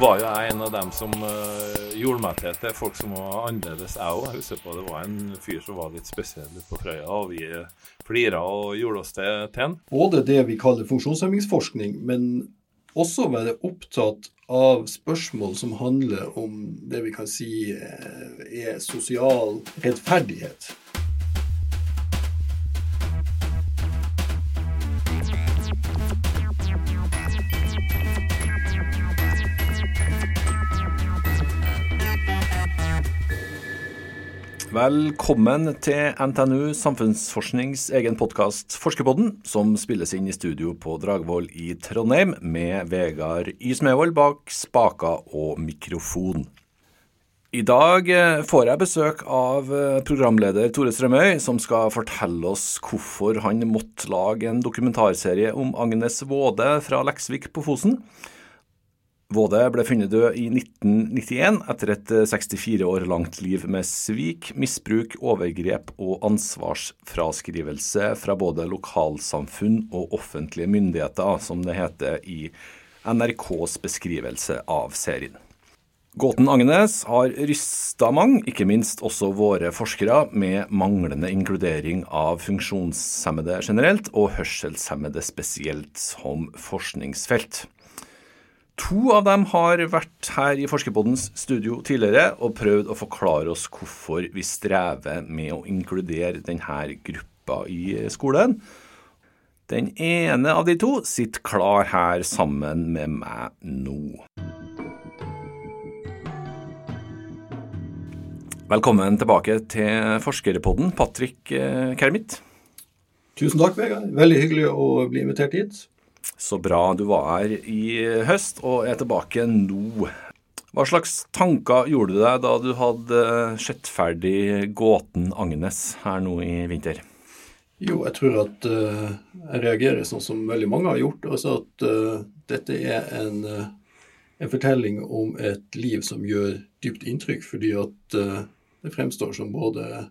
var jo jeg en av dem som uh, gjorde meg til til folk som var annerledes, jeg òg. Jeg husker på det var en fyr som var litt spesiell på Frøya, og vi flira og gjorde oss til, til. Både det vi kaller funksjonshemmingsforskning, men også være opptatt av spørsmål som handler om det vi kan si er sosial rettferdighet. Velkommen til NTNU Samfunnsforsknings egen podkast Forskerpodden, som spilles inn i studio på Dragvoll i Trondheim, med Vegard Ysmevold bak spaker og mikrofon. I dag eh, får jeg besøk av eh, programleder Tore Strømøy, som skal fortelle oss hvorfor han måtte lage en dokumentarserie om Agnes Våde fra Leksvik på Fosen. Våde ble funnet død i 1991 etter et 64 eh, år langt liv med svik, misbruk, overgrep og ansvarsfraskrivelse fra både lokalsamfunn og offentlige myndigheter, som det heter i NRKs beskrivelse av serien. Gåten Agnes har rysta mange, ikke minst også våre forskere, med manglende inkludering av funksjonshemmede generelt og hørselshemmede spesielt som forskningsfelt. To av dem har vært her i Forskerpoddens studio tidligere og prøvd å forklare oss hvorfor vi strever med å inkludere denne gruppa i skolen. Den ene av de to sitter klar her sammen med meg nå. Velkommen tilbake til Forskerpodden, Patrick eh, Kermit. Tusen takk, Vegard. Veldig hyggelig å bli invitert hit. Så bra du var her i høst og er tilbake nå. Hva slags tanker gjorde du deg da du hadde sett ferdig gåten Agnes her nå i vinter? Jo, jeg tror at uh, jeg reagerer sånn som veldig mange har gjort. Altså at uh, dette er en, uh, en, fortelling om et liv som gjør dypt inntrykk, fordi at det fremstår som både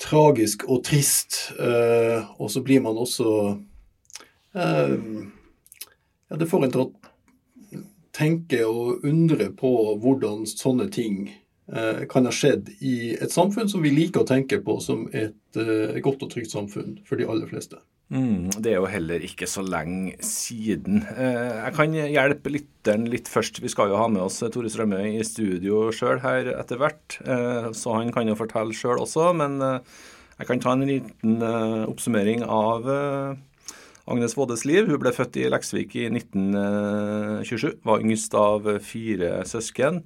tragisk og trist. og så blir man også ja, det får en til å tenke og undre på hvordan sånne ting eh, kan ha skjedd i et samfunn som vi liker å tenke på som et uh, godt og trygt samfunn for de aller fleste. Mm, det er jo heller ikke så lenge siden. Jeg kan hjelpe lytteren litt først. Vi skal jo ha med oss Tore Strømøy i studio sjøl her etter hvert, så han kan jo fortelle sjøl også. Men jeg kan ta en liten oppsummering av Agnes Vådes liv. Hun ble født i Leksvik i 1927, var yngst av fire søsken.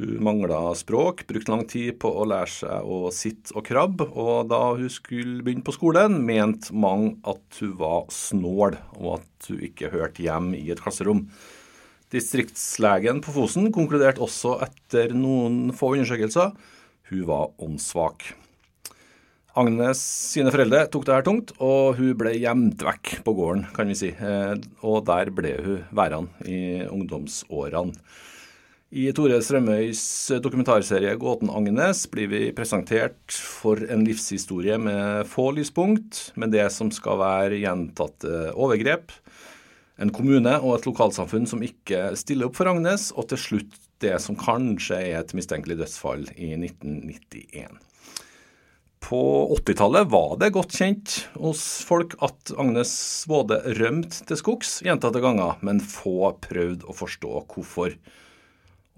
Hun mangla språk, brukte lang tid på å lære seg å sitte og krabbe, og da hun skulle begynne på skolen, mente mange at hun var snål, og at hun ikke hørte hjem i et klasserom. Distriktslegen på Fosen konkluderte også etter noen få undersøkelser hun var åndssvak. Agnes sine foreldre tok det her tungt, og hun ble gjemt vekk på gården, kan vi si. Eh, og der ble hun værende i ungdomsårene. I Tore Strømøys dokumentarserie 'Gåten Agnes' blir vi presentert for en livshistorie med få lyspunkt, med det som skal være gjentatte overgrep, en kommune og et lokalsamfunn som ikke stiller opp for Agnes, og til slutt det som kanskje er et mistenkelig dødsfall i 1991. På 80-tallet var det godt kjent hos folk at Agnes Svåde rømte til skogs gjentatte ganger, men få prøvde å forstå hvorfor.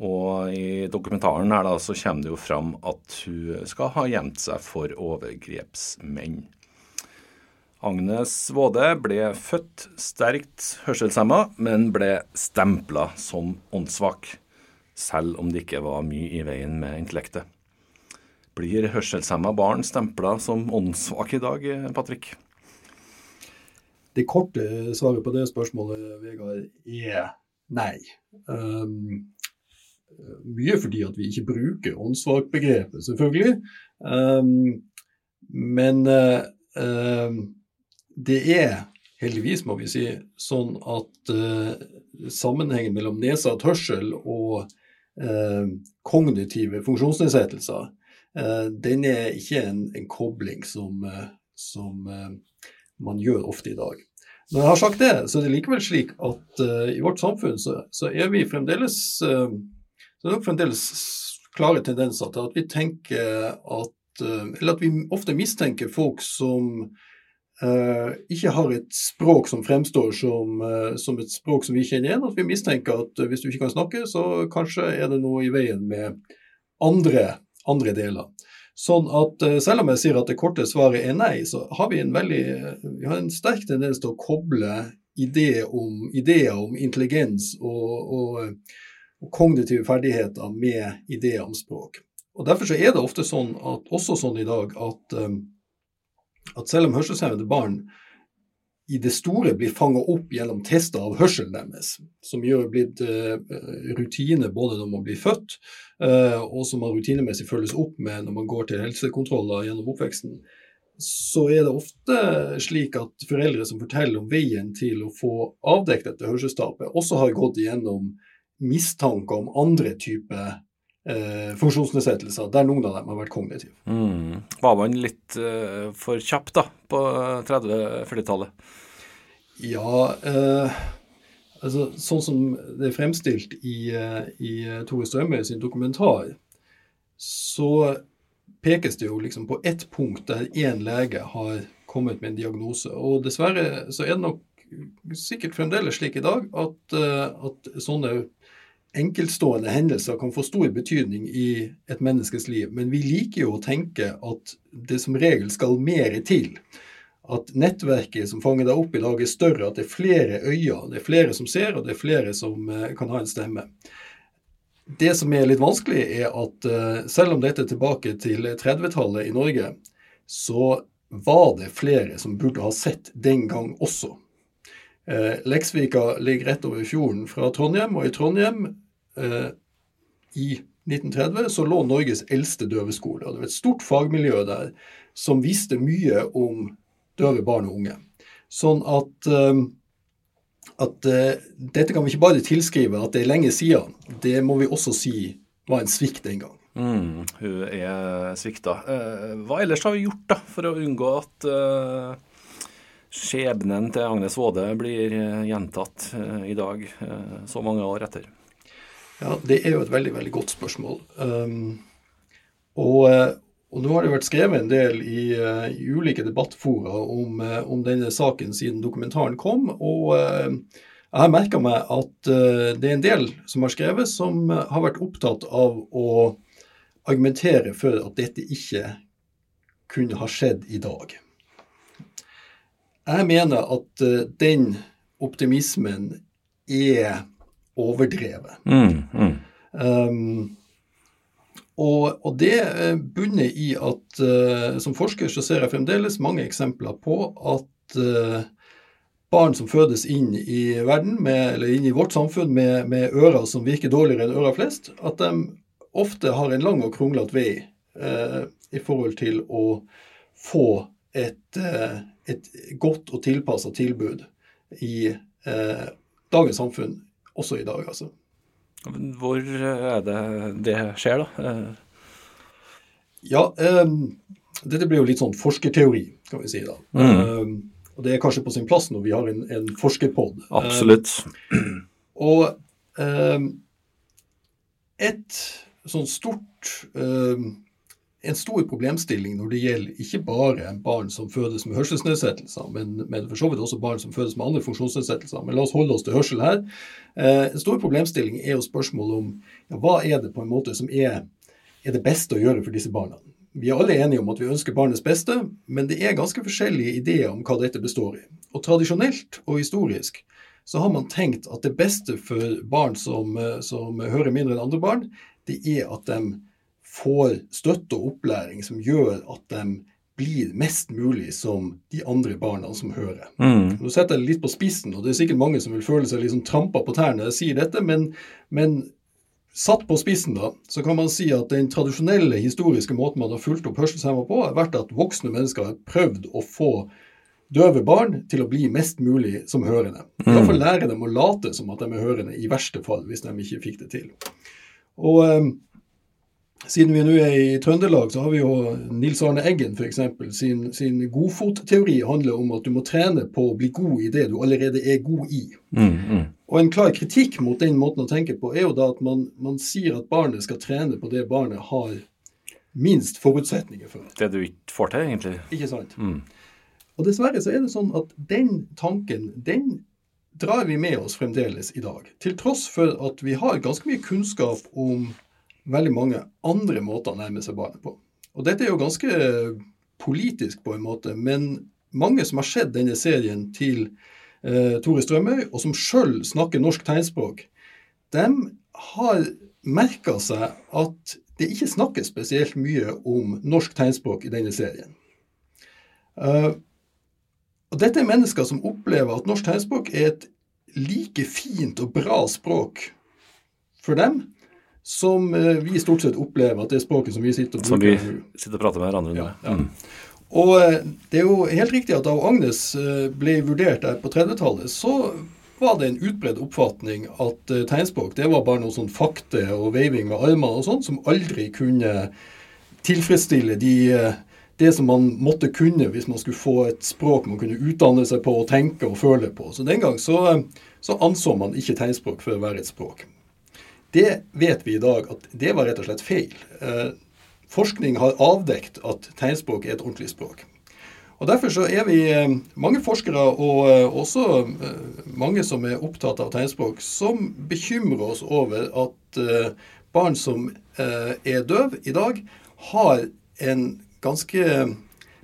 Og i dokumentaren her da, så kommer det jo fram at hun skal ha gjemt seg for overgrepsmenn. Agnes Våde ble født sterkt hørselshemma, men ble stempla som åndssvak, selv om det ikke var mye i veien med intellektet. Blir hørselshemma barn stempla som åndssvake i dag, Patrick? Det korte svaret på det spørsmålet, Vegard, er nei. Um, mye fordi at vi ikke bruker åndssvak-begrepet, selvfølgelig. Um, men uh, det er heldigvis, må vi si, sånn at uh, sammenhengen mellom nedsatt hørsel og kognitive funksjonsnedsettelser den er ikke en, en kobling som, eh, som, eh, man gjør ofte i dag. Når jeg har sagt det, så er det likevel slik at uh, i vårt samfunn så, så er vi fremdeles uh, så det fremdeles klare tendenser til at vi tenker at uh, Eller at vi ofte mistenker folk som ikke har et språk som fremstår som, som, et språk som vi kjenner igjen. At vi mistenker at hvis du ikke kan snakke, så kanskje er det noe i veien med andre, andre deler. Sånn at eh, selv om jeg sier at det korte svaret er nei, så har vi en veldig vi har en sterk tendens til å koble ideer om, ideer om intelligens og, og, og, kognitive ferdigheter med ideer om språk. Og Derfor så er det ofte sånn at, også sånn i dag at, eh, at selv om hørselshemmede barn i det store blir fanga opp gjennom tester av hørselen deres, som gjør blitt uh, rutine både når man blir født, uh, og som man rutinemessig følges opp med når man går til helsekontroller gjennom oppveksten, så er det ofte slik at foreldre som forteller om veien til å få avdekket dette hørselstapet, også har gått igjennom mistanke om andre typer eh, funksjonsnedsettelser, der noen av dem har vært kognitive. Mm. Var man litt eh, for kjapp da, på 30-40-tallet? Ja, eh, altså sånn som det er fremstilt i, eh, i Tore Strømøy sin dokumentar, så pekes det jo liksom på ett punkt der én lege har kommet med en diagnose. Og dessverre så er det nok sikkert fremdeles slik i dag at, eh, at sånne enkeltstående hendelser kan få stor betydning i et menneskes liv, men vi liker jo å tenke at det som regel skal mer til. At nettverket som fanger deg opp i dag, er større, at det er flere øyer. Det er flere som ser, og det er flere som eh, kan ha en stemme. Det som er litt vanskelig, er at eh, selv om dette er tilbake til 30-tallet i Norge, så var det flere som burde ha sett den gang også. Eh, Leksvika ligger rett over fjorden fra Trondheim, og i Trondheim i 1930 så lå Norges eldste døveskole. og Det var et stort fagmiljø der som visste mye om døve barn og unge. Sånn at, eh, at uh, dette kan vi ikke bare tilskrive at det er lenge siden. Det må vi også si var en svikt en gang. Mm, hun er svikta. Uh, hva ellers har vi gjort da for å unngå at skjebnen til Agnes Waade blir eh, gjentatt eh, i dag, eh, så mange år etter? Ja, Det er jo et veldig veldig godt spørsmål. Um, og, og, nå har det vært skrevet en del i, i ulike debattfora om, om, denne saken siden dokumentaren kom. og uh, jeg har merka meg at det er en del som har skrevet, som har vært opptatt av å argumentere for at dette ikke kunne ha skjedd i dag. Jeg mener at den optimismen er overdrevet. Mm, mm. Um, og, og, det eh, bunner i at uh, som forsker så ser jeg fremdeles mange eksempler på at uh, barn som fødes inn i verden, med, eller inn i vårt samfunn med, med, ører som virker dårligere enn ører flest, at de ofte har en lang og kronglete vei uh, i forhold til å få et, et godt og tilpassa tilbud i dagens samfunn, også i dag, altså. Hvor er det det skjer, da? Ja, eh, dette blir jo litt sånn forskerteori, kan vi si da. Mm. Eh, og det er kanskje på sin plass når vi har en, en forskerpod. Absolutt. Eh, og eh, et sånn stort eh, en stor problemstilling når det gjelder ikke bare barn som fødes med hørselsnedsettelser, men, men for så vidt også barn som fødes med andre funksjonsnedsettelser. Men la oss holde oss til hørsel her. Eh, en stor problemstilling er jo spørsmålet om ja, hva er det på en måte som er, er, det beste å gjøre for disse barna. Vi er alle enige om at vi ønsker barnets beste, men det er ganske forskjellige ideer om hva dette består i. Og tradisjonelt og historisk så har man tenkt at det beste for barn som, eh, som hører mindre enn andre barn, det er at de får støtte og opplæring som gjør at de blir mest mulig som de andre barna som hører. Mm. Nå setter jeg det litt på spissen, og det er sikkert mange som vil føle seg liksom trampa på tærne når jeg sier dette, men, men satt på spissen, da, så kan man si at den tradisjonelle historiske måten man har fulgt opp hørselshemma på, har vært at voksne mennesker har prøvd å få døve barn til å bli mest mulig som hørende. Mm. lære dem å late som at de er hørende, i verste fall, hvis de ikke fikk det til. Og siden vi nå er i Trøndelag, så har vi jo Nils Arne Eggen f.eks. Sin, sin godfotteori handler om at du må trene på å bli god i det du allerede er god i. Mm, mm. Og En klar kritikk mot den måten å tenke på er jo da at man, man sier at barnet skal trene på det barnet har minst forutsetninger for. Det du ikke får til, egentlig. Ikke sant. Mm. Og Dessverre så er det sånn at den tanken den drar vi med oss fremdeles i dag. Til tross for at vi har ganske mye kunnskap om veldig mange andre måter å nærme seg barnet på. Og Dette er jo ganske politisk på en måte, men mange som har sett denne serien til eh, Tore Strømøy, og som sjøl snakker norsk tegnspråk, de har merka seg at det ikke snakkes spesielt mye om norsk tegnspråk i denne serien. Uh, og Dette er mennesker som opplever at norsk tegnspråk er et like fint og bra språk for dem som uh, vi stort sett opplever at det er språket som vi sitter og bruker Som vi sitter og prater med hverandre. Ja, ja. Mm. Og eh, det er jo helt riktig at da Agnes eh, ble vurdert der på 30-tallet, så var det en utbredt oppfatning at tegnspråk det var bare noe sånn fakte og veiving med armene og sånn, som aldri kunne tilfredsstille de, det som man måtte kunne hvis man skulle få et språk man kunne utdanne seg på og tenke og føle på. Så den gang så, så anså man ikke tegnspråk for å være et språk. Det vet vi i dag at det var rett og slett feil. Forskning har avdekt at tegnspråk er et ordentlig språk. Og Derfor så er vi eh, mange forskere, og eh, også eh, mange som er opptatt av tegnspråk, som bekymrer oss over at barn som er døv i dag, har en ganske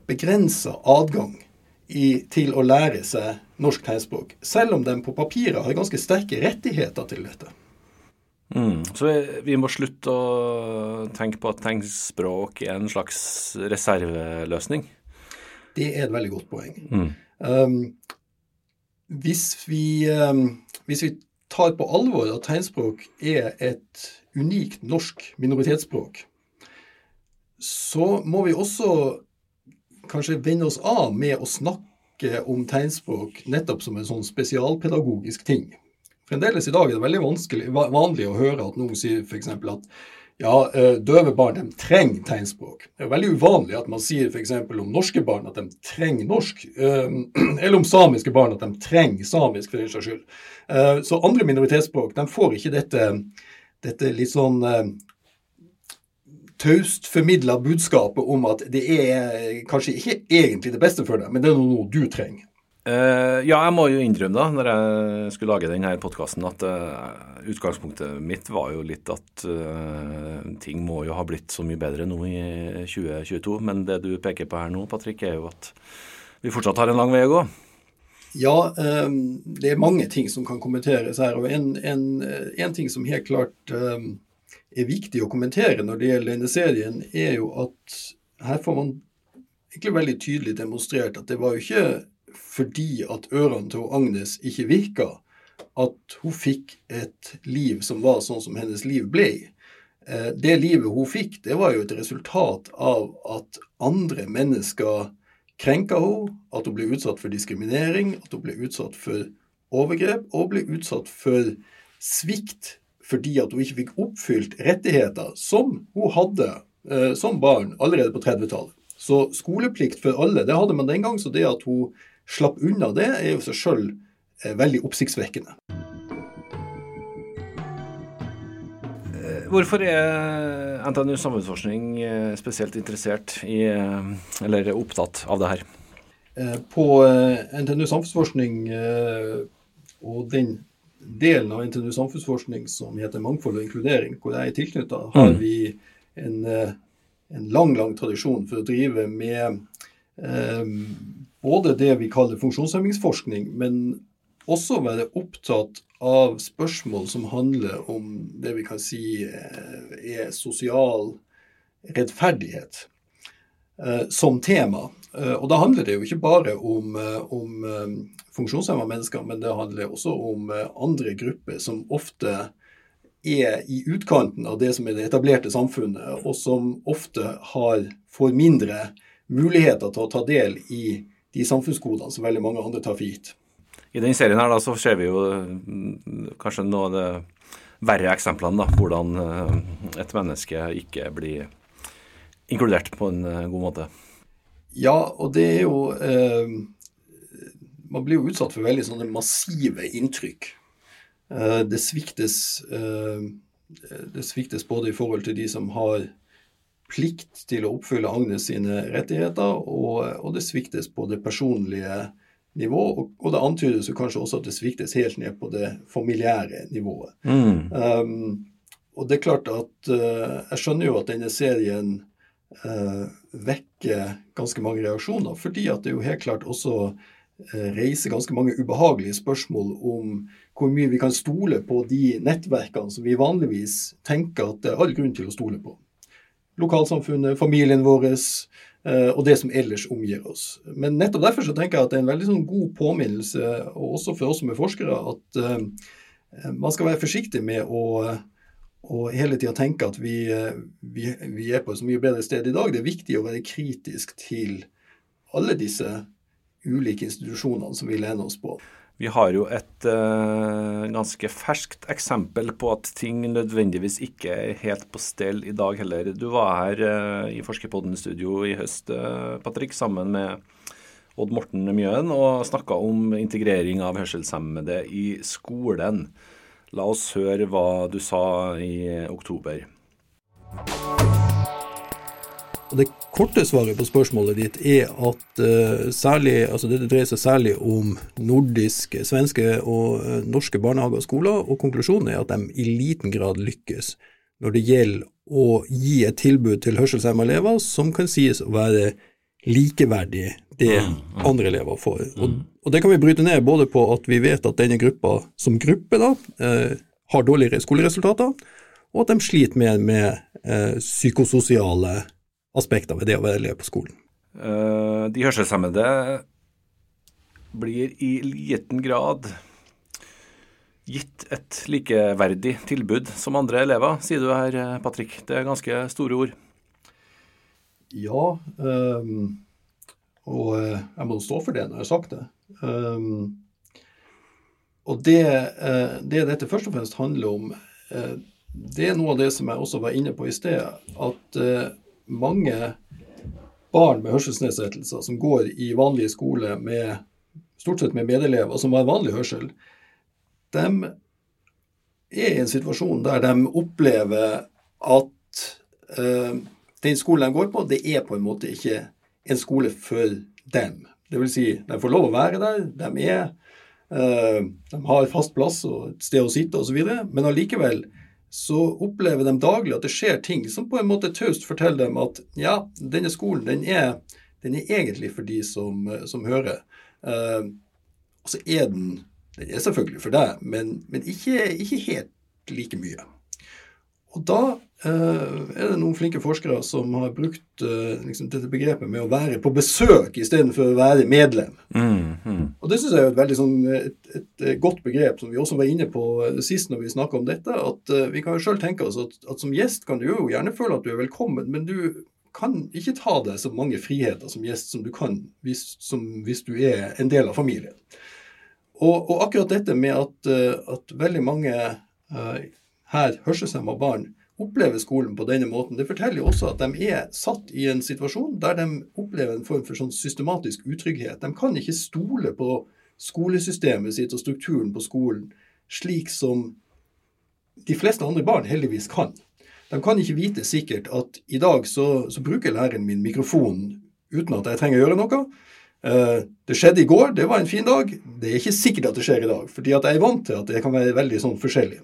begrensa adgang i, til å lære seg norsk tegnspråk, selv om de på papiret har ganske sterke rettigheter til dette. Mm. Så vi, vi, må slutte å tenke på at tegnspråk er en slags reserveløsning? Det er et veldig godt poeng. Mm. Um, hvis, vi, um, hvis, vi, tar på alvor at tegnspråk er et unikt norsk minoritetsspråk, så må vi også kanskje vende oss av med å snakke om tegnspråk nettopp som en sånn spesialpedagogisk ting. Fremdeles i dag er det veldig vanlig å høre at noen sier f.eks. at ja, eh, døve barn de trenger tegnspråk. Det er veldig uvanlig at man sier f.eks. om norske barn at de trenger norsk, eh, eller om samiske barn at de trenger samisk, for den saks skyld. Eh, så andre minoritetsspråk de får ikke dette, dette litt sånn taust formidla budskapet om at det er kanskje ikke egentlig det beste for deg, men det er noe du trenger. Uh, ja, jeg må jo innrømme, da, når jeg skulle lage denne podkasten, at uh, utgangspunktet mitt var jo litt at uh, ting må jo ha blitt så mye bedre nå i 2022. Men det du peker på her nå, Patrick, er jo at vi fortsatt har en lang vei å gå. Ja, um, det er mange ting som kan kommenteres her. Og en, en, en ting som helt klart um, er viktig å kommentere når det gjelder denne serien, er jo at her får man egentlig veldig tydelig demonstrert at det var jo ikke fordi at ørene til Agnes ikke virka, at hun fikk et liv som var sånn som hennes liv ble. Eh, det livet hun fikk, det var jo et resultat av at andre mennesker krenka henne, at hun ble utsatt for diskriminering, at hun ble utsatt for overgrep og ble utsatt for svikt fordi at hun ikke fikk oppfylt rettigheter som hun hadde eh, som barn allerede på 30-tallet. Så skoleplikt for alle, det hadde man den gang. Så det at hun slapp unna det, er jo seg sjøl eh, veldig oppsiktsvekkende. Eh, hvorfor er NTNU samfunnsforskning eh, spesielt interessert i, eller opptatt av det her? På NTNU samfunnsforskning og den delen av NTNU samfunnsforskning som heter mangfold og inkludering, hvor jeg er tilknytta, har mm. vi en, en, lang, lang tradisjon for å drive med både det vi kaller funksjonshemmingsforskning, men også være opptatt av spørsmål som handler om det vi kan si eh, er sosial rettferdighet eh, som tema. Eh, og da handler det jo ikke bare om, om funksjonshemma mennesker, men det handler også om andre grupper som ofte er i utkanten av det som er det etablerte samfunnet, og som ofte har, får mindre muligheter til å ta del i de samfunnsgodene som veldig mange andre tar for gitt. I den serien her da, så ser vi jo mm, kanskje noe av det verre eksemplene. da, Hvordan eh, et menneske ikke blir inkludert på en eh, god måte. Ja, og det er jo eh, Man blir jo utsatt for veldig sånne massive inntrykk. Eh, det sviktes eh, det sviktes både i forhold til de som har plikt til å oppfylle Agnes sine rettigheter, og, og det sviktes på det personlige nivå. Og, og, det antydes jo kanskje også at det sviktes helt ned på det familiære nivået. Mm. Um, og det er klart at uh, Jeg skjønner jo at denne serien uh, vekker ganske mange reaksjoner, fordi at det jo helt klart også uh, reiser ganske mange ubehagelige spørsmål om hvor mye vi kan stole på de nettverkene som vi vanligvis tenker at det er all grunn til å stole på. Lokalsamfunnet, familien vår eh, og det som ellers omgir oss. Men nettopp derfor så tenker jeg at det er en veldig sånn god påminnelse, og også for oss som er forskere, at uh, man skal være forsiktig med å, å hele tida tenke at vi, vi, vi, er på et så mye bedre sted i dag. Det er viktig å være kritisk til alle disse ulike institusjonene som vi lener oss på. Vi har jo et uh, ganske ferskt eksempel på at ting nødvendigvis ikke er helt på stell i dag heller. Du var her uh, i Forskerpodden-studio i høst, uh, Patrick, sammen med Odd Morten Mjøen og snakka om integrering av hørselshemmede i skolen. La oss høre hva du sa i oktober. Og Det korte svaret på spørsmålet ditt er at uh, særlig, altså det dreier seg særlig om nordiske, svenske og uh, norske barnehager og skoler, og konklusjonen er at de i liten grad lykkes når det gjelder å gi et tilbud til hørselshemmede elever som kan sies å være likeverdig det mm, mm. andre elever får. Og, mm. og, Det kan vi bryte ned både på at vi vet at denne gruppa som gruppe da, uh, har dårligere skoleresultater, og at de sliter mer med psykososiale aspekter ved det å være elev på skolen? Uh, de hørselshemmede blir i liten grad gitt et likeverdig tilbud som andre elever, sier du her, Patrick. Det er ganske store ord. Ja, um, og eh, jeg må stå for det når jeg har sagt det. Um, og det, det, dette først og fremst handler om, det er noe av det som jeg også var inne på i sted. At mange barn med hørselsnedsettelser som går i vanlige skole med stort sett med medelever som har vanlig hørsel, de er i en situasjon der de opplever at eh, den skolen de går på, det er på en måte ikke en skole for dem. Vil si, de får lov å være der, de er eh, De har fast plass og et sted å sitte osv., men allikevel så opplever de daglig at det skjer ting som på en måte taust forteller dem at ja, denne skolen den er, den er egentlig for de som, som hører. Uh, og så er den den er selvfølgelig for deg, men, men ikke, ikke, helt like mye. Og da uh, er det noen flinke forskere som har brukt uh, liksom dette begrepet med å være på besøk istedenfor å være medlem. Mm, mm. Og det syns jeg er et veldig sånn, et, et, et, godt begrep som vi også var inne på eh, sist når vi snakka om dette. At uh, vi kan jo sjøl tenke oss at, at, som gjest kan du jo gjerne føle at du er velkommen, men du kan ikke ta deg så mange friheter som gjest som du kan hvis, som, hvis du er en del av familien. Og, og akkurat dette med at, at veldig mange her hørselshemma barn opplever skolen på denne måten, det forteller jo også at de er satt i en situasjon der de opplever en form for sånn systematisk utrygghet. De kan ikke stole på skolesystemet sitt og strukturen på skolen slik som de fleste andre barn heldigvis kan. De kan ikke vite sikkert at i dag så, så bruker læreren min mikrofonen uten at jeg trenger å gjøre noe. Uh, det skjedde i går, det var en fin dag. Det er ikke sikkert at det skjer i dag, fordi at jeg er vant til at det kan være veldig sånn forskjellig.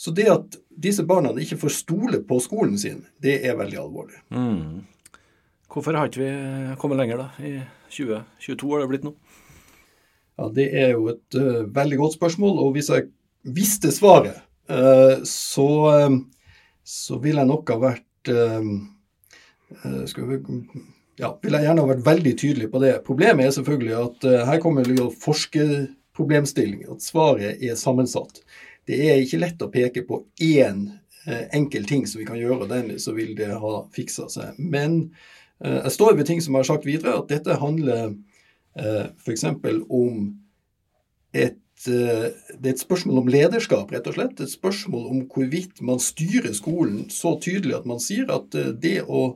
Så det at disse barna ikke får stole på skolen sin, det er veldig alvorlig. Mm. Hvorfor har ikke vi kommet lenger, da? I 2022 har det blitt nå? Ja, Det er jo et uh, veldig godt spørsmål. Og hvis jeg visste svaret, uh, så, uh, så ville jeg nok ha vært skal vi, ja, vil jeg gjerne ha vært veldig tydelig på det. Problemet er selvfølgelig at her kommer det jo forskerproblemstilling. At svaret er sammensatt det er ikke lett å peke på én uh, enkel ting som vi kan gjøre, og dermed så vil det ha fiksa seg. Men uh, jeg står ved ting som jeg har sagt videre, at dette handler uh, f.eks. om et det er et spørsmål om lederskap, rett og slett. Et spørsmål om hvorvidt man styrer skolen så tydelig at man sier at det å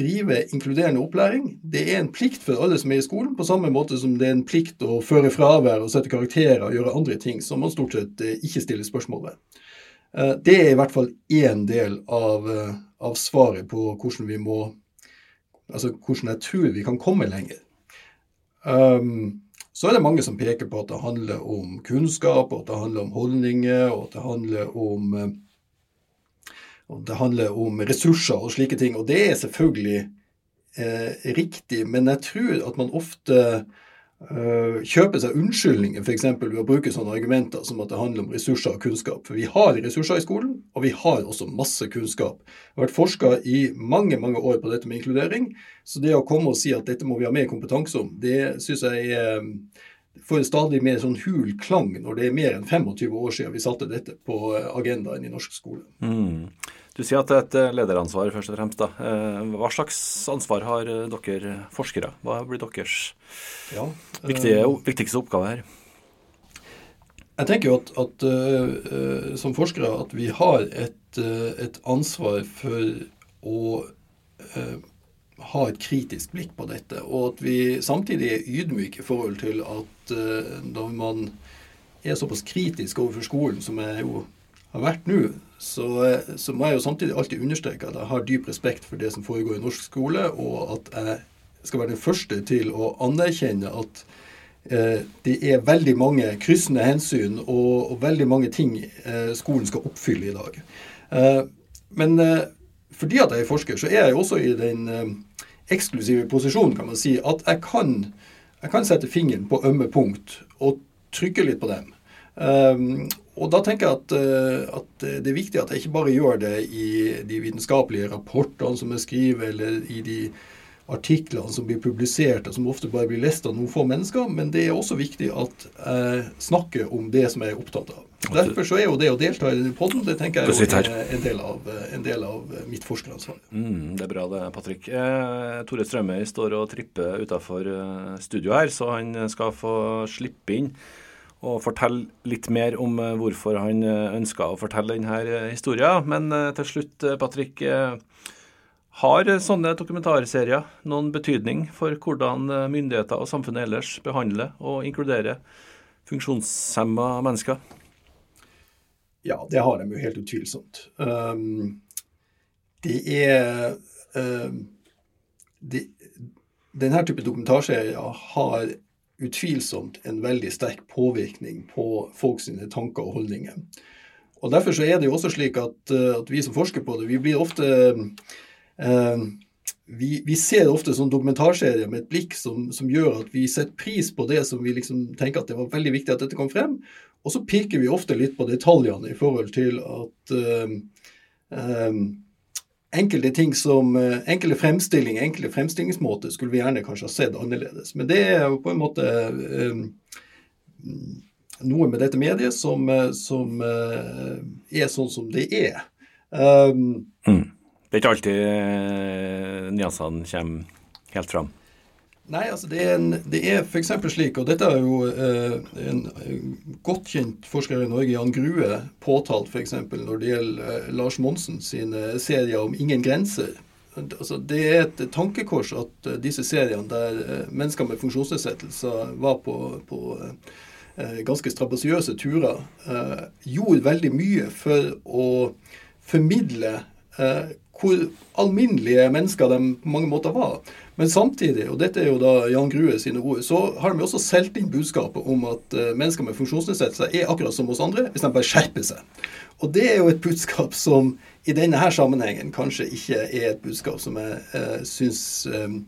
drive inkluderende opplæring, det er en plikt for alle som er i skolen, på samme måte som det er en plikt å føre fravær og sette karakterer og gjøre andre ting som man stort sett eh, ikke stiller spørsmål ved. Det er i hvert fall én del av, av svaret på hvordan vi må Altså hvordan jeg tror vi kan komme lenger. Um, så er det mange som peker på at det handler om kunnskap, og at det handler om holdninger, og at det handler om, eh, det handler om ressurser og slike ting. Og det er selvfølgelig eh, riktig, men jeg tror at man ofte eh, kjøper seg unnskyldninger f.eks. ved å bruke sånne argumenter som at det handler om ressurser og kunnskap. For vi har ressurser i skolen, og vi har også masse kunnskap. Det har vært forska i mange mange år på dette med inkludering, så det å komme og si at dette må vi ha mer kompetanse om, det syns jeg er, får stadig mer sånn hul klang når det er mer enn 25 år siden vi satte dette på agendaen i norsk skole. Mm. Du sier at det er et eh, lederansvar, først og fremst. da. Eh, hva slags ansvar har eh, dere forskere? Hva blir deres ja, viktige, viktigste oppgave her? Jeg tenker jo at, at uh, som forskere at vi har et, uh, et ansvar for å uh, ha et kritisk blikk på dette, og at vi samtidig er ydmyke i forhold til at når man er såpass kritisk overfor skolen, som jeg jo har vært nå, så, så, må jeg jo samtidig alltid understreke at jeg har dyp respekt for det som foregår i norsk skole, og at jeg skal være den første til å anerkjenne at eh, det er veldig mange kryssende hensyn og, og veldig mange ting eh, skolen skal oppfylle i dag. Eh, men eh, fordi at jeg er forsker, så er jeg også i den eh, eksklusive posisjonen, kan man si, at jeg kan, jeg kan sette fingeren på ømme punkt og trykke litt på dem. Um, og da tenker jeg at, eh, at, det er viktig at jeg ikke bare gjør det i de vitenskapelige rapportene som jeg skriver, eller i de artiklene som blir publisert, og som ofte bare blir lest av noen få mennesker, men det er også viktig at jeg snakker om det som jeg er opptatt av. Derfor så er jo det å delta i denne poden, det tenker jeg er en del av, en del av mitt forskeransvar. Mm, det er bra det, Patrick. Eh, Tore Strømøy står og tripper utafor eh, studio her, så han skal få slippe inn og fortelle litt mer om eh, hvorfor han eh, ønska å fortelle denne eh, historien. Men til slutt, Patrick. Har sånne dokumentarserier noen betydning for hvordan myndigheter og samfunnet ellers behandler og inkluderer funksjonshemma mennesker? Ja, det har de jo helt utvilsomt. Um, det er um, det, Denne type dokumentarserier har utvilsomt en veldig sterk påvirkning på folks tanker og holdninger. Og Derfor så er det jo også slik at, eh, at vi som forsker på det, vi blir ofte eh, vi, vi, ser ofte sånn dokumentarserier med et blikk som, som, gjør at vi setter pris på det som vi liksom tenker at det var veldig viktig at dette kom frem. Og så pirker vi ofte litt på detaljene i forhold til at eh, eh, enkelte ting som eh, enkelte fremstilling, enkelte fremstillingsmåter skulle vi gjerne kanskje ha sett annerledes. Men det er jo på en måte um, noe med dette mediet som, eh, som uh, er sånn som det er. Um, mm. Det er ikke alltid nyansene kommer helt fram? Nei, altså det er, en, det er f.eks. slik, og dette er jo eh, en godt kjent forsker i Norge, Jan Grue, påtalt f.eks. når det gjelder eh, Lars Monsen sine serier om ingen grenser. Altså, det er et tankekors at uh, disse seriene der eh, mennesker med funksjonsnedsettelser var på, på uh, ganske strabasiøse turer, gjorde veldig mye for å formidle hvor alminnelige mennesker de på mange måter var. Men samtidig, og dette er jo da Jan Grue sine ord, så har de også solgt inn budskapet om at uh, mennesker med funksjonsnedsettelser er akkurat som oss andre, hvis de bare skjerper seg. Og det er jo et budskap som i denne her sammenhengen kanskje ikke er et budskap som jeg eh, syns eh,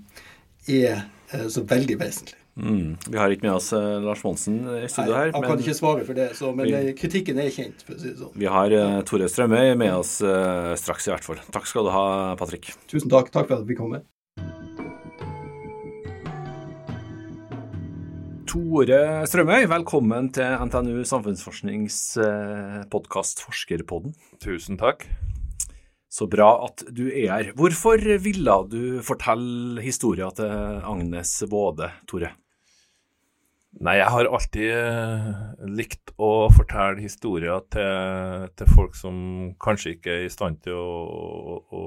er uh, så veldig vesentlig. Mm. Vi har ikke med oss uh, Lars Monsen i studio her. Han kan ikke svare for det, så, men vi, kritikken er kjent. for å si det sånn. Vi har uh, Tore Strømøy med oss uh, straks, i hvert fall. Takk skal du ha, Patrick. Tusen takk. Takk for at vi kom med. Tore Strømøy, velkommen til NTNU samfunnsforsknings podkast Forskerpodden. Tusen takk. Så bra at du er her. Hvorfor ville du fortelle historien til Agnes Våde, Tore? Nei, jeg har alltid eh, likt å fortelle historier til, til, folk som kanskje ikke er i stand til å, å,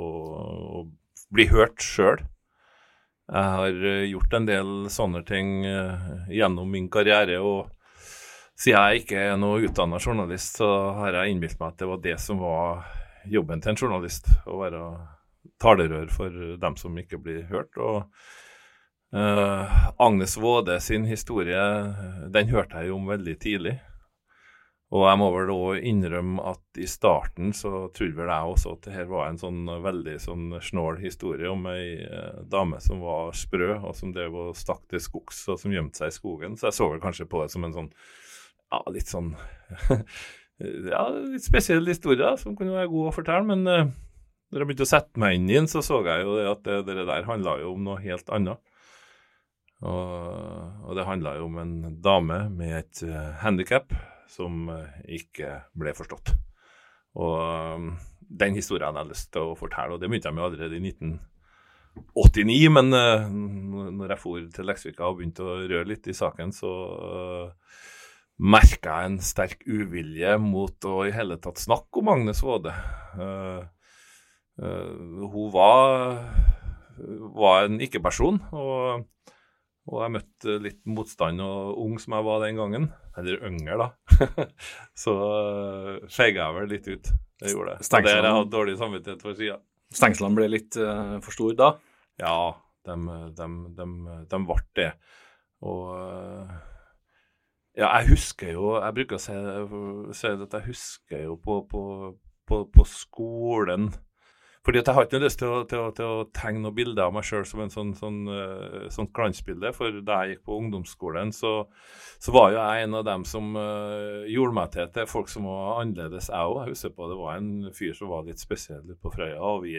å bli hørt sjøl. Jeg har eh, gjort en del sånne ting uh, gjennom min karriere, og siden jeg ikke er noe utdanna journalist, så har jeg innbilt meg at det var det som var jobben til en journalist. Å være talerør for dem som ikke blir hørt. og Uh, Agnes Våde sin historie den hørte jeg om veldig tidlig. Og jeg må vel òg innrømme at i starten så trodde vel jeg også at det her var en sånn veldig sånn snål historie om ei dame som var sprø, og som drev og stakk til skogs, og som gjemte seg i skogen. Så jeg så vel kanskje på det som en sånn ja, litt sånn ja, litt spesiell historie som kunne være god å fortelle. Men uh, når jeg begynte å sette meg inn i den, så så jeg jo at det, det der handla jo om noe helt annet. Og, og det handla jo om en dame med et uh, eh, handikap som uh, ikke ble forstått. Og um, den historien jeg jeg lyst til å fortelle, og det begynte jeg med allerede i 1989. Men uh, når jeg for til Leksvika og begynte å røre litt i saken, så uh, merka jeg en sterk uvilje mot å i hele tatt snakke om Agnes Waade. Uh, uh, hun var, var en ikke-person. og og jeg møtte litt motstand, og ung som jeg var den gangen, eller yngre, da, så uh, eh, feiga jeg vel litt ut. Det gjorde det. Og der jeg hadde dårlig samvittighet for sida. Stengslene ble litt uh, for store da? Ja, de, de, de, de ble det. Og uh, ja, jeg husker jo Jeg bruker å si at jeg husker jo på, på, på, på skolen fordi at Jeg har ikke lyst til å, til, å, til å, tegne noen bilder av meg sjøl som en sånn, sånn, uh, sånn, glansbilde. For da jeg gikk på ungdomsskolen, så, så var jo jeg en av dem som uh, gjorde meg til til folk som var annerledes, jeg òg. Jeg husker på det var en fyr som var litt spesiell på Frøya, og vi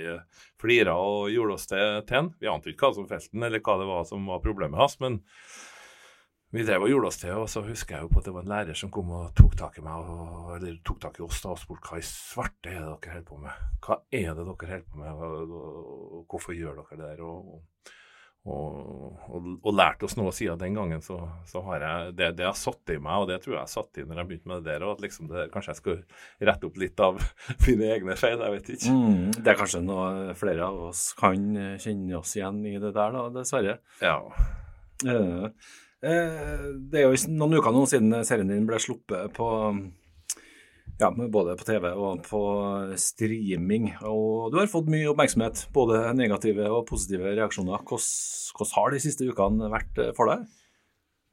flira og gjorde oss til en. Vi ante ikke hva som felte eller hva det var som var problemet hans. men vi drev og gjorde oss til, og så husker jeg jo på at det var en lærer som kom og tok tak i meg, og, eller tok tak i oss da og spurte hva i svarte er det dere holder på med? Hva er det dere holder på med, og, og, hvorfor gjør dere det der? Og, og, lærte oss noe siden den gangen, så, så har jeg det, det har satt i meg, og det tror jeg jeg satt i når jeg begynte med det der, og at liksom det, kanskje jeg skal rette opp litt av mine egne feil, jeg vet ikke. Mm, det er kanskje noe flere av oss kan kjenne oss igjen i det der, da, dessverre. Ja. Uh, det er jo noen uker nå siden serien din ble sluppet på ja, både på TV og på streaming. Og du har fått mye oppmerksomhet, både negative og positive reaksjoner. Hvordan har de siste ukene vært eh, for deg?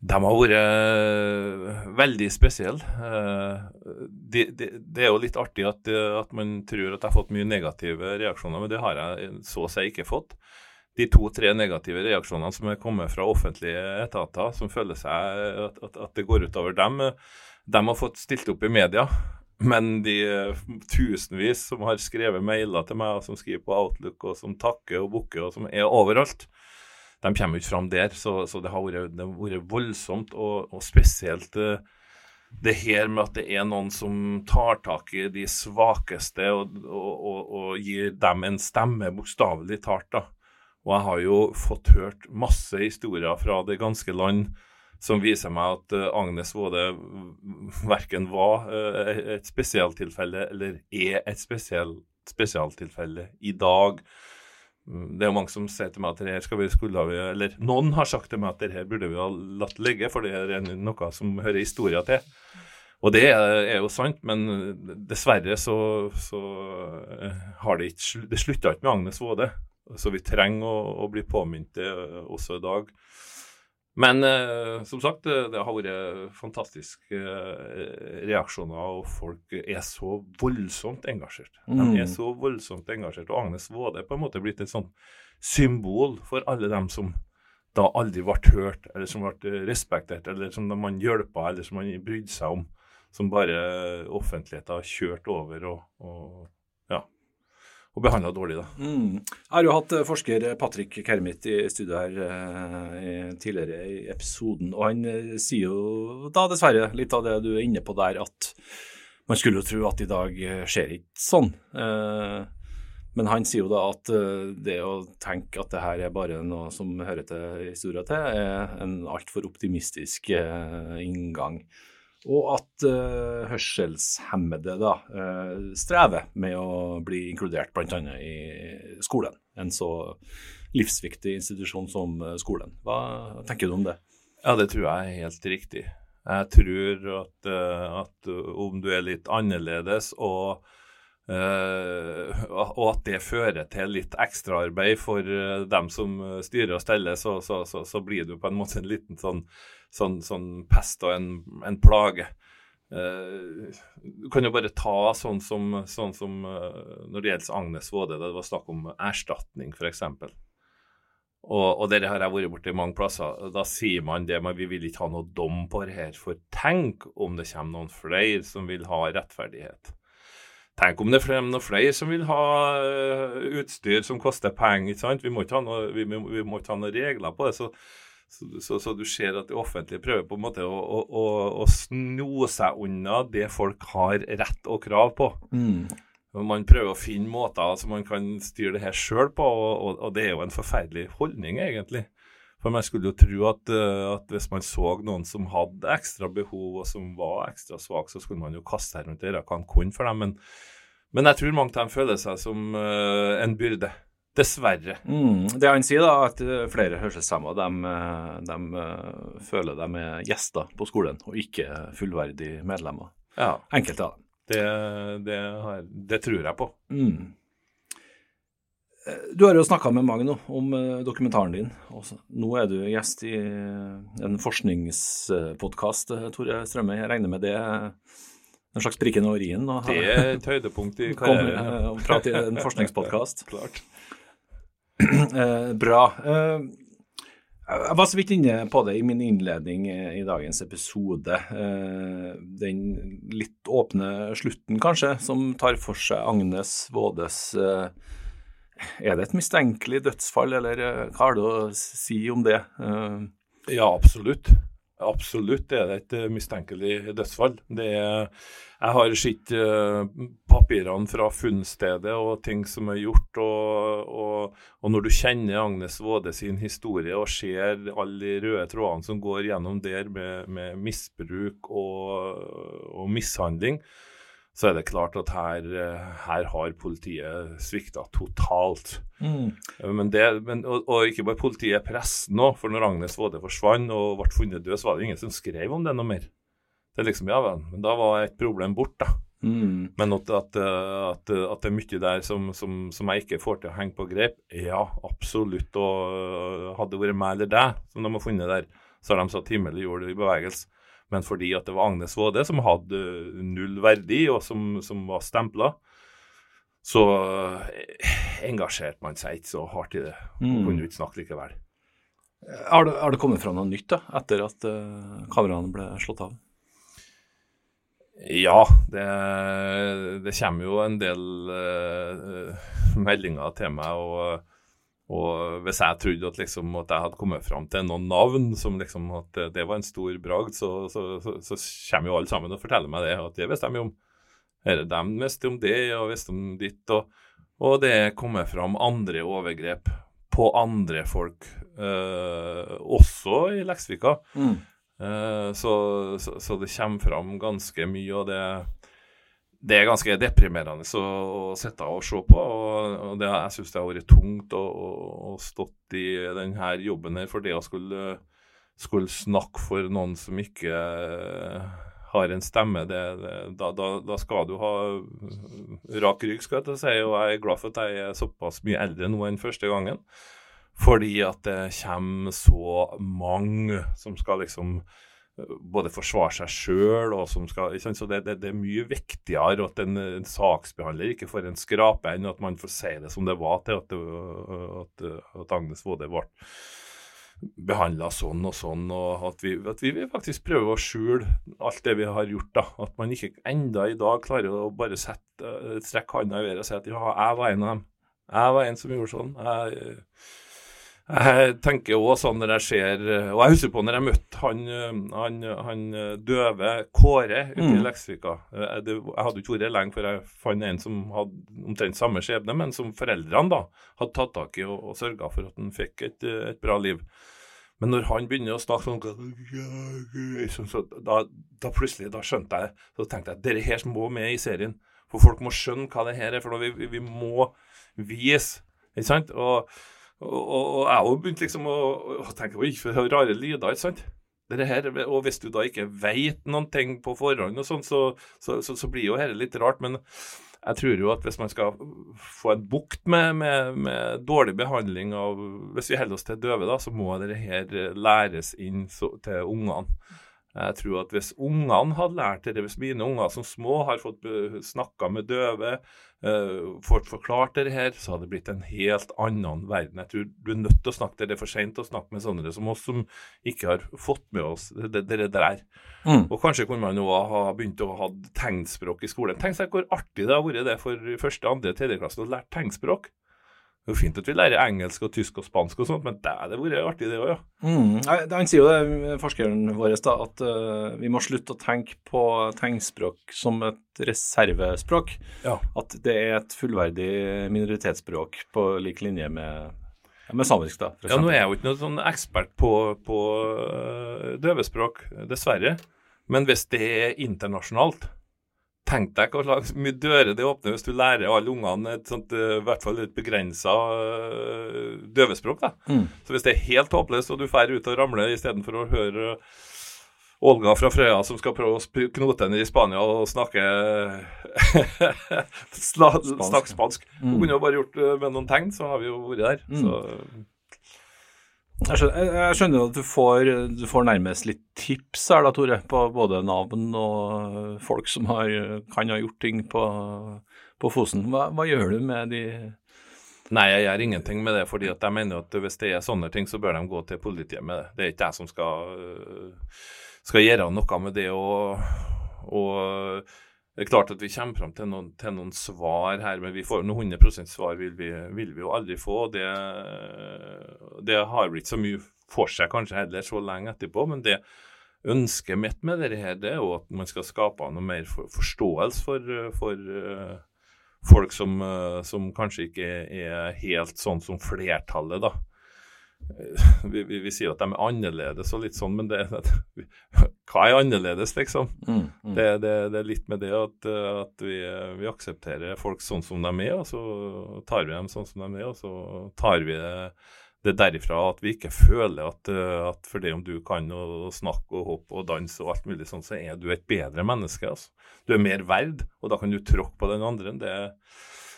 De har vært eh, veldig spesielle. Det, det, det, er jo litt artig at, at, man tror at jeg har fått mye negative reaksjoner, men det har jeg så å si ikke fått de to-tre negative reaksjonene som er kommet fra offentlige etater, som føler seg at, at, at, det går utover dem, de har fått stilt opp i media. Men de tusenvis som har skrevet mailer til meg, og som skriver på Outlook, og som takker og bukker, og som er overalt, de kommer ikke fram der. Så, så det har vært, det har vært voldsomt, og, og spesielt eh, det her med at det er noen som tar tak i de svakeste og, og, og, og gir dem en stemme, bokstavelig talt. da. Og jeg har jo fått hørt masse historier fra det ganske land som viser meg at uh, Agnes Waade verken var uh, et spesialtilfelle eller er et spesial, spesialtilfelle i dag. Mm, det er jo mange som sier til meg at det her skal vi, skulle vi, eller noen har sagt til meg at det her burde vi ha latt ligge, for det er noe som hører historia til. Og det er, jo sant, men dessverre så, så eh, har det ikke Det slutta ikke med Agnes Waade. Så vi trenger å, å bli påminnet det eh, også i dag. Men eh, som sagt, det, det har vært fantastiske eh, reaksjoner, og folk er så voldsomt engasjert. Mm. De er så voldsomt engasjert. Og Agnes Waade er på en måte blitt et sånn symbol for alle dem som da aldri ble hørt, eller som ble respektert, eller som man hjelpa, eller som man brydde seg om. Som bare offentligheten har kjørt over og, og og behandla dårlig. da. Mm. Jeg har jo hatt eh, forsker Patrick Kermit i studio her eh, tidligere i episoden, og han eh, sier jo da dessverre litt av det du er inne på der, at man skulle jo tro at i dag skjer ikke sånn. Eh, Men han sier jo da at det å tenke at det her er bare noe som hører til historia til, er en altfor optimistisk inngang. Og at uh, hørselshemmede da strever med å bli inkludert bl.a. i skolen. En så livsviktig institusjon som skolen. Hva tenker du om det? Ja, det tror jeg er helt riktig. Jeg tror at, at om du er litt annerledes og Uh, og at det fører til litt ekstraarbeid for uh, dem som styrer og steller, så, så, så, så, blir du på en måte en liten sånn, sånn, sånn pest og en, en plage. Uh, du kan jo bare ta sånn som, sånn som når det gjelder Agnes Våde, det var snakk om erstatning f.eks. Og, og dette har jeg vært borti mange plasser. Da sier man det, men vi vil ikke ha noe dom på det her. For tenk om det kommer noen flere som vil ha rettferdighet. Tenk om det er noen flere som vil ha uh, utstyr som koster penger. ikke sant? Vi må ikke ha, noe, noen regler på det. Så, så, så, så, du ser at det offentlige prøver på en måte å, å, å, å sno seg unna det folk har rett og krav på. Mm. Man prøver å finne måter som man kan styre det her sjøl på, og, og, og, det er jo en forferdelig holdning, egentlig. For man skulle jo tro at, eh, at, hvis man så noen som hadde ekstra behov, og som var ekstra svak, så skulle man jo kaste seg rundt det hva man kunne for dem. Men, men, jeg tror mange av dem føler seg som uh, en byrde. Dessverre. Mm, det han sier, da, at eh, flere hørselshemmede de, de, føler de er gjester på skolen, og ikke fullverdige medlemmer. Ja. Enkelte av dem. Det, det, har, det tror jeg på. Mm. Du har jo snakka med Magno om eh, dokumentaren din. Også. Nå er du gjest i eh, en forskningspodkast, eh, Tore Strømme. Jeg regner med det en slags prikken over i-en? Det er et høydepunkt i karrieren. Å prate i en forskningspodkast. Klart. Bra. Jeg var så vidt inne på det i min innledning i dagens episode. Den litt åpne slutten, kanskje, som tar for seg Agnes Vådes er det et mistenkelig dødsfall, eller eh, hva har du å si om det? Eh, ja, absolutt. Absolutt er det et eh, mistenkelig dødsfall. Er, jeg har sett papirene fra funnstedet og ting som er gjort. Og, og, og, når du kjenner Agnes Våde sin historie og ser alle de røde trådene som går gjennom der med, med misbruk og, og mishandling, så er det klart at her, eh, her har politiet svikta totalt. Mm. Men det, men, og, og, ikke bare politiet, pressen òg. For når Agnes Våde forsvant og ble funnet død, så var det ingen som skrev om det noe mer. Det er liksom, ja vel, Men da var et problem borte, da. Mm. Men at, at, at, at, det er mye der som, som, som, jeg ikke får til å henge på grep, ja, absolutt. Og hadde det vært meg eller deg som de har funnet der, så har de satt himmel og jord i bevegelse men fordi at det var Agnes Våde som hadde null verdi, og som, som var stempla, så eh, engasjerte man seg ikke så hardt i det. Og mm. kunne ikke snakke likevel. Har det, har det, kommet fram noe nytt da, etter at uh, kameraene ble slått av? Ja, det, det kommer jo en del uh, meldinger til meg. og og hvis jeg trodde at, liksom, at jeg hadde kommet fram til noen navn som liksom, at det var en stor bragd, så, så, så, så, kommer jo alle sammen og forteller meg det. At det visste de jo om. Eller de visste om det og visste om ditt. Og, og det kommer fram andre overgrep på andre folk, eh, også i Leksvika. Mm. Eh, så, det kommer fram ganske mye. og det det er ganske deprimerende å, å sitte og se på. og, og det, Jeg syns det har vært tungt å, å, stått i denne jobben her for det å skulle, skulle snakke for noen som ikke har en stemme. Det, det, da, da, da, skal du ha rak rygg, skal jeg si. Og jeg er glad for at jeg er såpass mye eldre nå enn første gangen. Fordi at det kommer så mange som skal liksom både forsvare seg sjøl og som skal Så det, det, det, er mye viktigere at en, en saksbehandler ikke får en skrape enn at man får si det som det var til at, at, at Agnes Våde ble behandla sånn og sånn, og at vi, at vi, faktisk prøver å skjule alt det vi har gjort. da, At man ikke enda i dag klarer å bare sette, strekke handa i været og si at ja, jeg var en av dem. Jeg var en som gjorde sånn. Jeg Jeg tenker også sånn når jeg ser Og jeg husker på når jeg møtte han, han, han døve Kåre ute i Mm. Leksvika. Jeg, det, jeg hadde ikke vært lenge før jeg fant en som hadde omtrent samme skjebne, men som foreldrene da hadde tatt tak i og, og sørga for at han fikk et, et bra liv. Men når han begynner å snakke sånn så, så, da, da plutselig da skjønte jeg Så tenkte jeg dette her må med i serien. For folk må skjønne hva det her er. For vi, vi, vi må vise. Ikke sant? Og, og, jeg har begynt liksom å, å tenke Oi, for rare lyder, ikke sant? Her, og hvis du da ikke veit noen ting på forhånd, og sånn, så, så, så, så blir jo dette litt rart. Men jeg tror jo at hvis man skal få en bukt med, med, med dårlig behandling av Hvis vi holder oss til døve, da, så må dette her læres inn til ungene. Jeg tror at hvis ungene hadde lært det, hvis mine unger som små har fått snakka med døve, uh, fått forklart det her, så hadde det blitt en helt annen verden. Jeg tror du er nødt til å snakke til det er for seint å snakke med sånne som oss, som ikke har fått med oss det, det, det der. Mm. Og kanskje kunne man òg ha begynt å ha tegnspråk i skolen. Tenk seg hvor artig det har vært det for første, andre, tredje klasse å lære tegnspråk. Det er jo fint at vi lærer engelsk og tysk og spansk og sånt, men det hadde vært artig det òg, ja. Mm. Han sier jo det, forskeren vår, da, at uh, vi må slutte å tenke på tegnspråk som et reservespråk. Ja. At det er et fullverdig minoritetsspråk på lik linje med, med samisk, da. Ja, nå er jeg jo ikke noen sånn ekspert på, på øh, døvespråk, dessverre. Men hvis det er internasjonalt Tenk deg hvor mye dører det åpner hvis du lærer alle ungene et sånt, øh, i hvert fall et begrensa døvespråk. da. Mm. Så hvis det er helt håpløst, og du drar ut og ramler istedenfor å høre Olga fra Frøya som skal prøve å knote henne i Spania og snakke snakke spansk. Hun kunne jo bare gjort med noen tegn, så har vi jo vært der. Mm. Så Jeg skjønner, jeg- skjønner at du får, du får nærmest litt tips her da, Tore, på både navn og folk som har, kan ha gjort ting på, på Fosen. Hva, hva gjør du med de Nei, jeg gjør ingenting med det, fordi jeg mener at hvis det er sånne ting, så bør de gå til politiet med det. Det er ikke jeg som skal, øh, skal gjøre noe med det. Og, og det er klart at vi kommer fram til noen, til noen svar her, men vi får noen 100% svar vil vi, vil vi jo aldri få. og Det, det har blitt så mye for seg kanskje heller så lenge etterpå, men det ønsket mitt med dette her, det er jo at man skal skape noe mer for, forståelse for, for øh, folk som, eh, som kanskje ikke er helt sånn som flertallet, da. Eh, Vi, vi, vi sier at de er annerledes og litt sånn, men det, hva er annerledes, liksom? mm, mm. Det, det, det er litt med det at, eh, at vi, vi aksepterer folk sånn som de er, og så tar vi dem sånn som de er, og så tar vi det, det derifra at vi ikke føler at, eh, at fordi om du kan å snakke og hoppe og danse og alt mulig sånn, så er du et bedre menneske. altså. Du er mer verd, og da kan du tråkke på den andre. Det,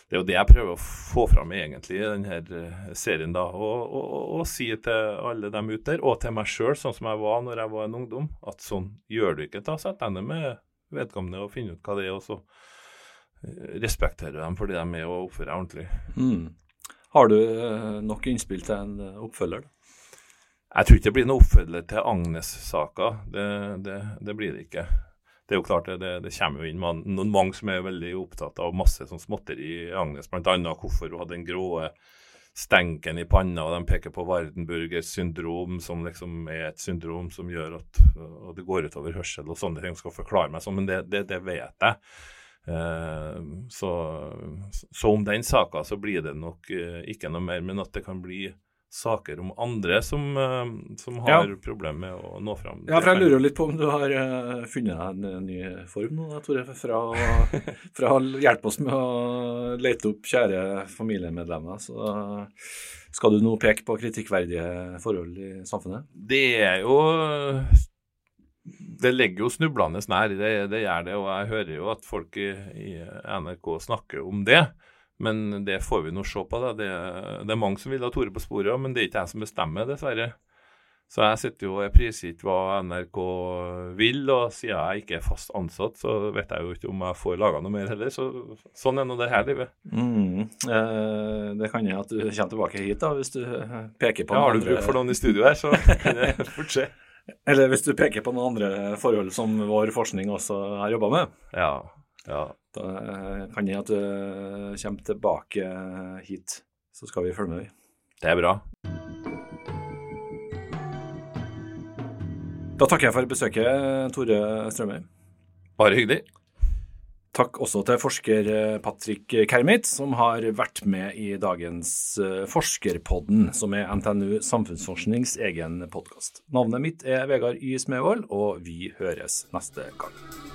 det er jo det jeg prøver å få fram egentlig i denne eh, serien. da, Og, og, og, si til alle dem ute der, og til meg sjøl, sånn som jeg var når jeg var en ungdom, at sånn gjør du ikke. Ta Sett deg ned med vedkommende og finne ut hva det er, og så eh, respekterer dem fordi de er med og oppfører seg ordentlig. Mm. Har du eh, nok innspill til en oppfølger? da? Jeg tror ikke det blir noe oppfølger til Agnes-saka. Det, det, det blir det ikke. Det er jo klart det, det, kommer jo inn man, noen mange som er veldig opptatt av masse sånn småtteri Agnes, bl.a. hvorfor hun hadde den grå stenken i panna, og de peker på Wardenburgers syndrom, som liksom er et syndrom som gjør at og det går utover hørsel og sånne ting. Skal forklare meg sånn, men det, det, det vet jeg. Eh, så, så om den saka så blir det nok eh, ikke noe mer, men at det kan bli saker om andre som, eh, som har Ja. problemer med å nå fram. Ja, for jeg lurer jo litt på om du har eh, funnet deg en ny form nå, Tore, fra, fra å hjelpe oss med å lete opp kjære familiemedlemmer. Så eh, skal du nå peke på kritikkverdige forhold i samfunnet? Det er jo Det ligger jo snublende nær, det, det gjør det. Og jeg hører jo at folk i, i NRK snakker om det. Men det får vi nå se på. da. Det, det er mange som vil ha Tore på sporet, men det er ikke jeg som bestemmer, dessverre. Så jeg sitter jo og priser prisgitt hva NRK vil, og siden jeg ikke er fast ansatt, så vet jeg jo ikke om jeg får laga noe mer heller. Så sånn er nå det her livet. Mm. Eh, det kan hende at du kommer tilbake hit da, hvis du eh, peker på Ja, har du bruk for noen i studio her, så kan det fort skje. Eller hvis du peker på noen andre forhold som vår forskning også har jobba med. Ja, ja. Da eh, kan det at eh, du kommer tilbake eh, hit. Så skal vi følge med, deg. Det er bra. Da takker jeg for besøket, Tore Strømøy. Bare hyggelig. Takk også til forsker Patrick Kermit, som har vært med i dagens Forskerpodden, som er NTNU Samfunnsforsknings egen podkast. Navnet mitt er Vegard Y. Smevold, og vi høres neste gang.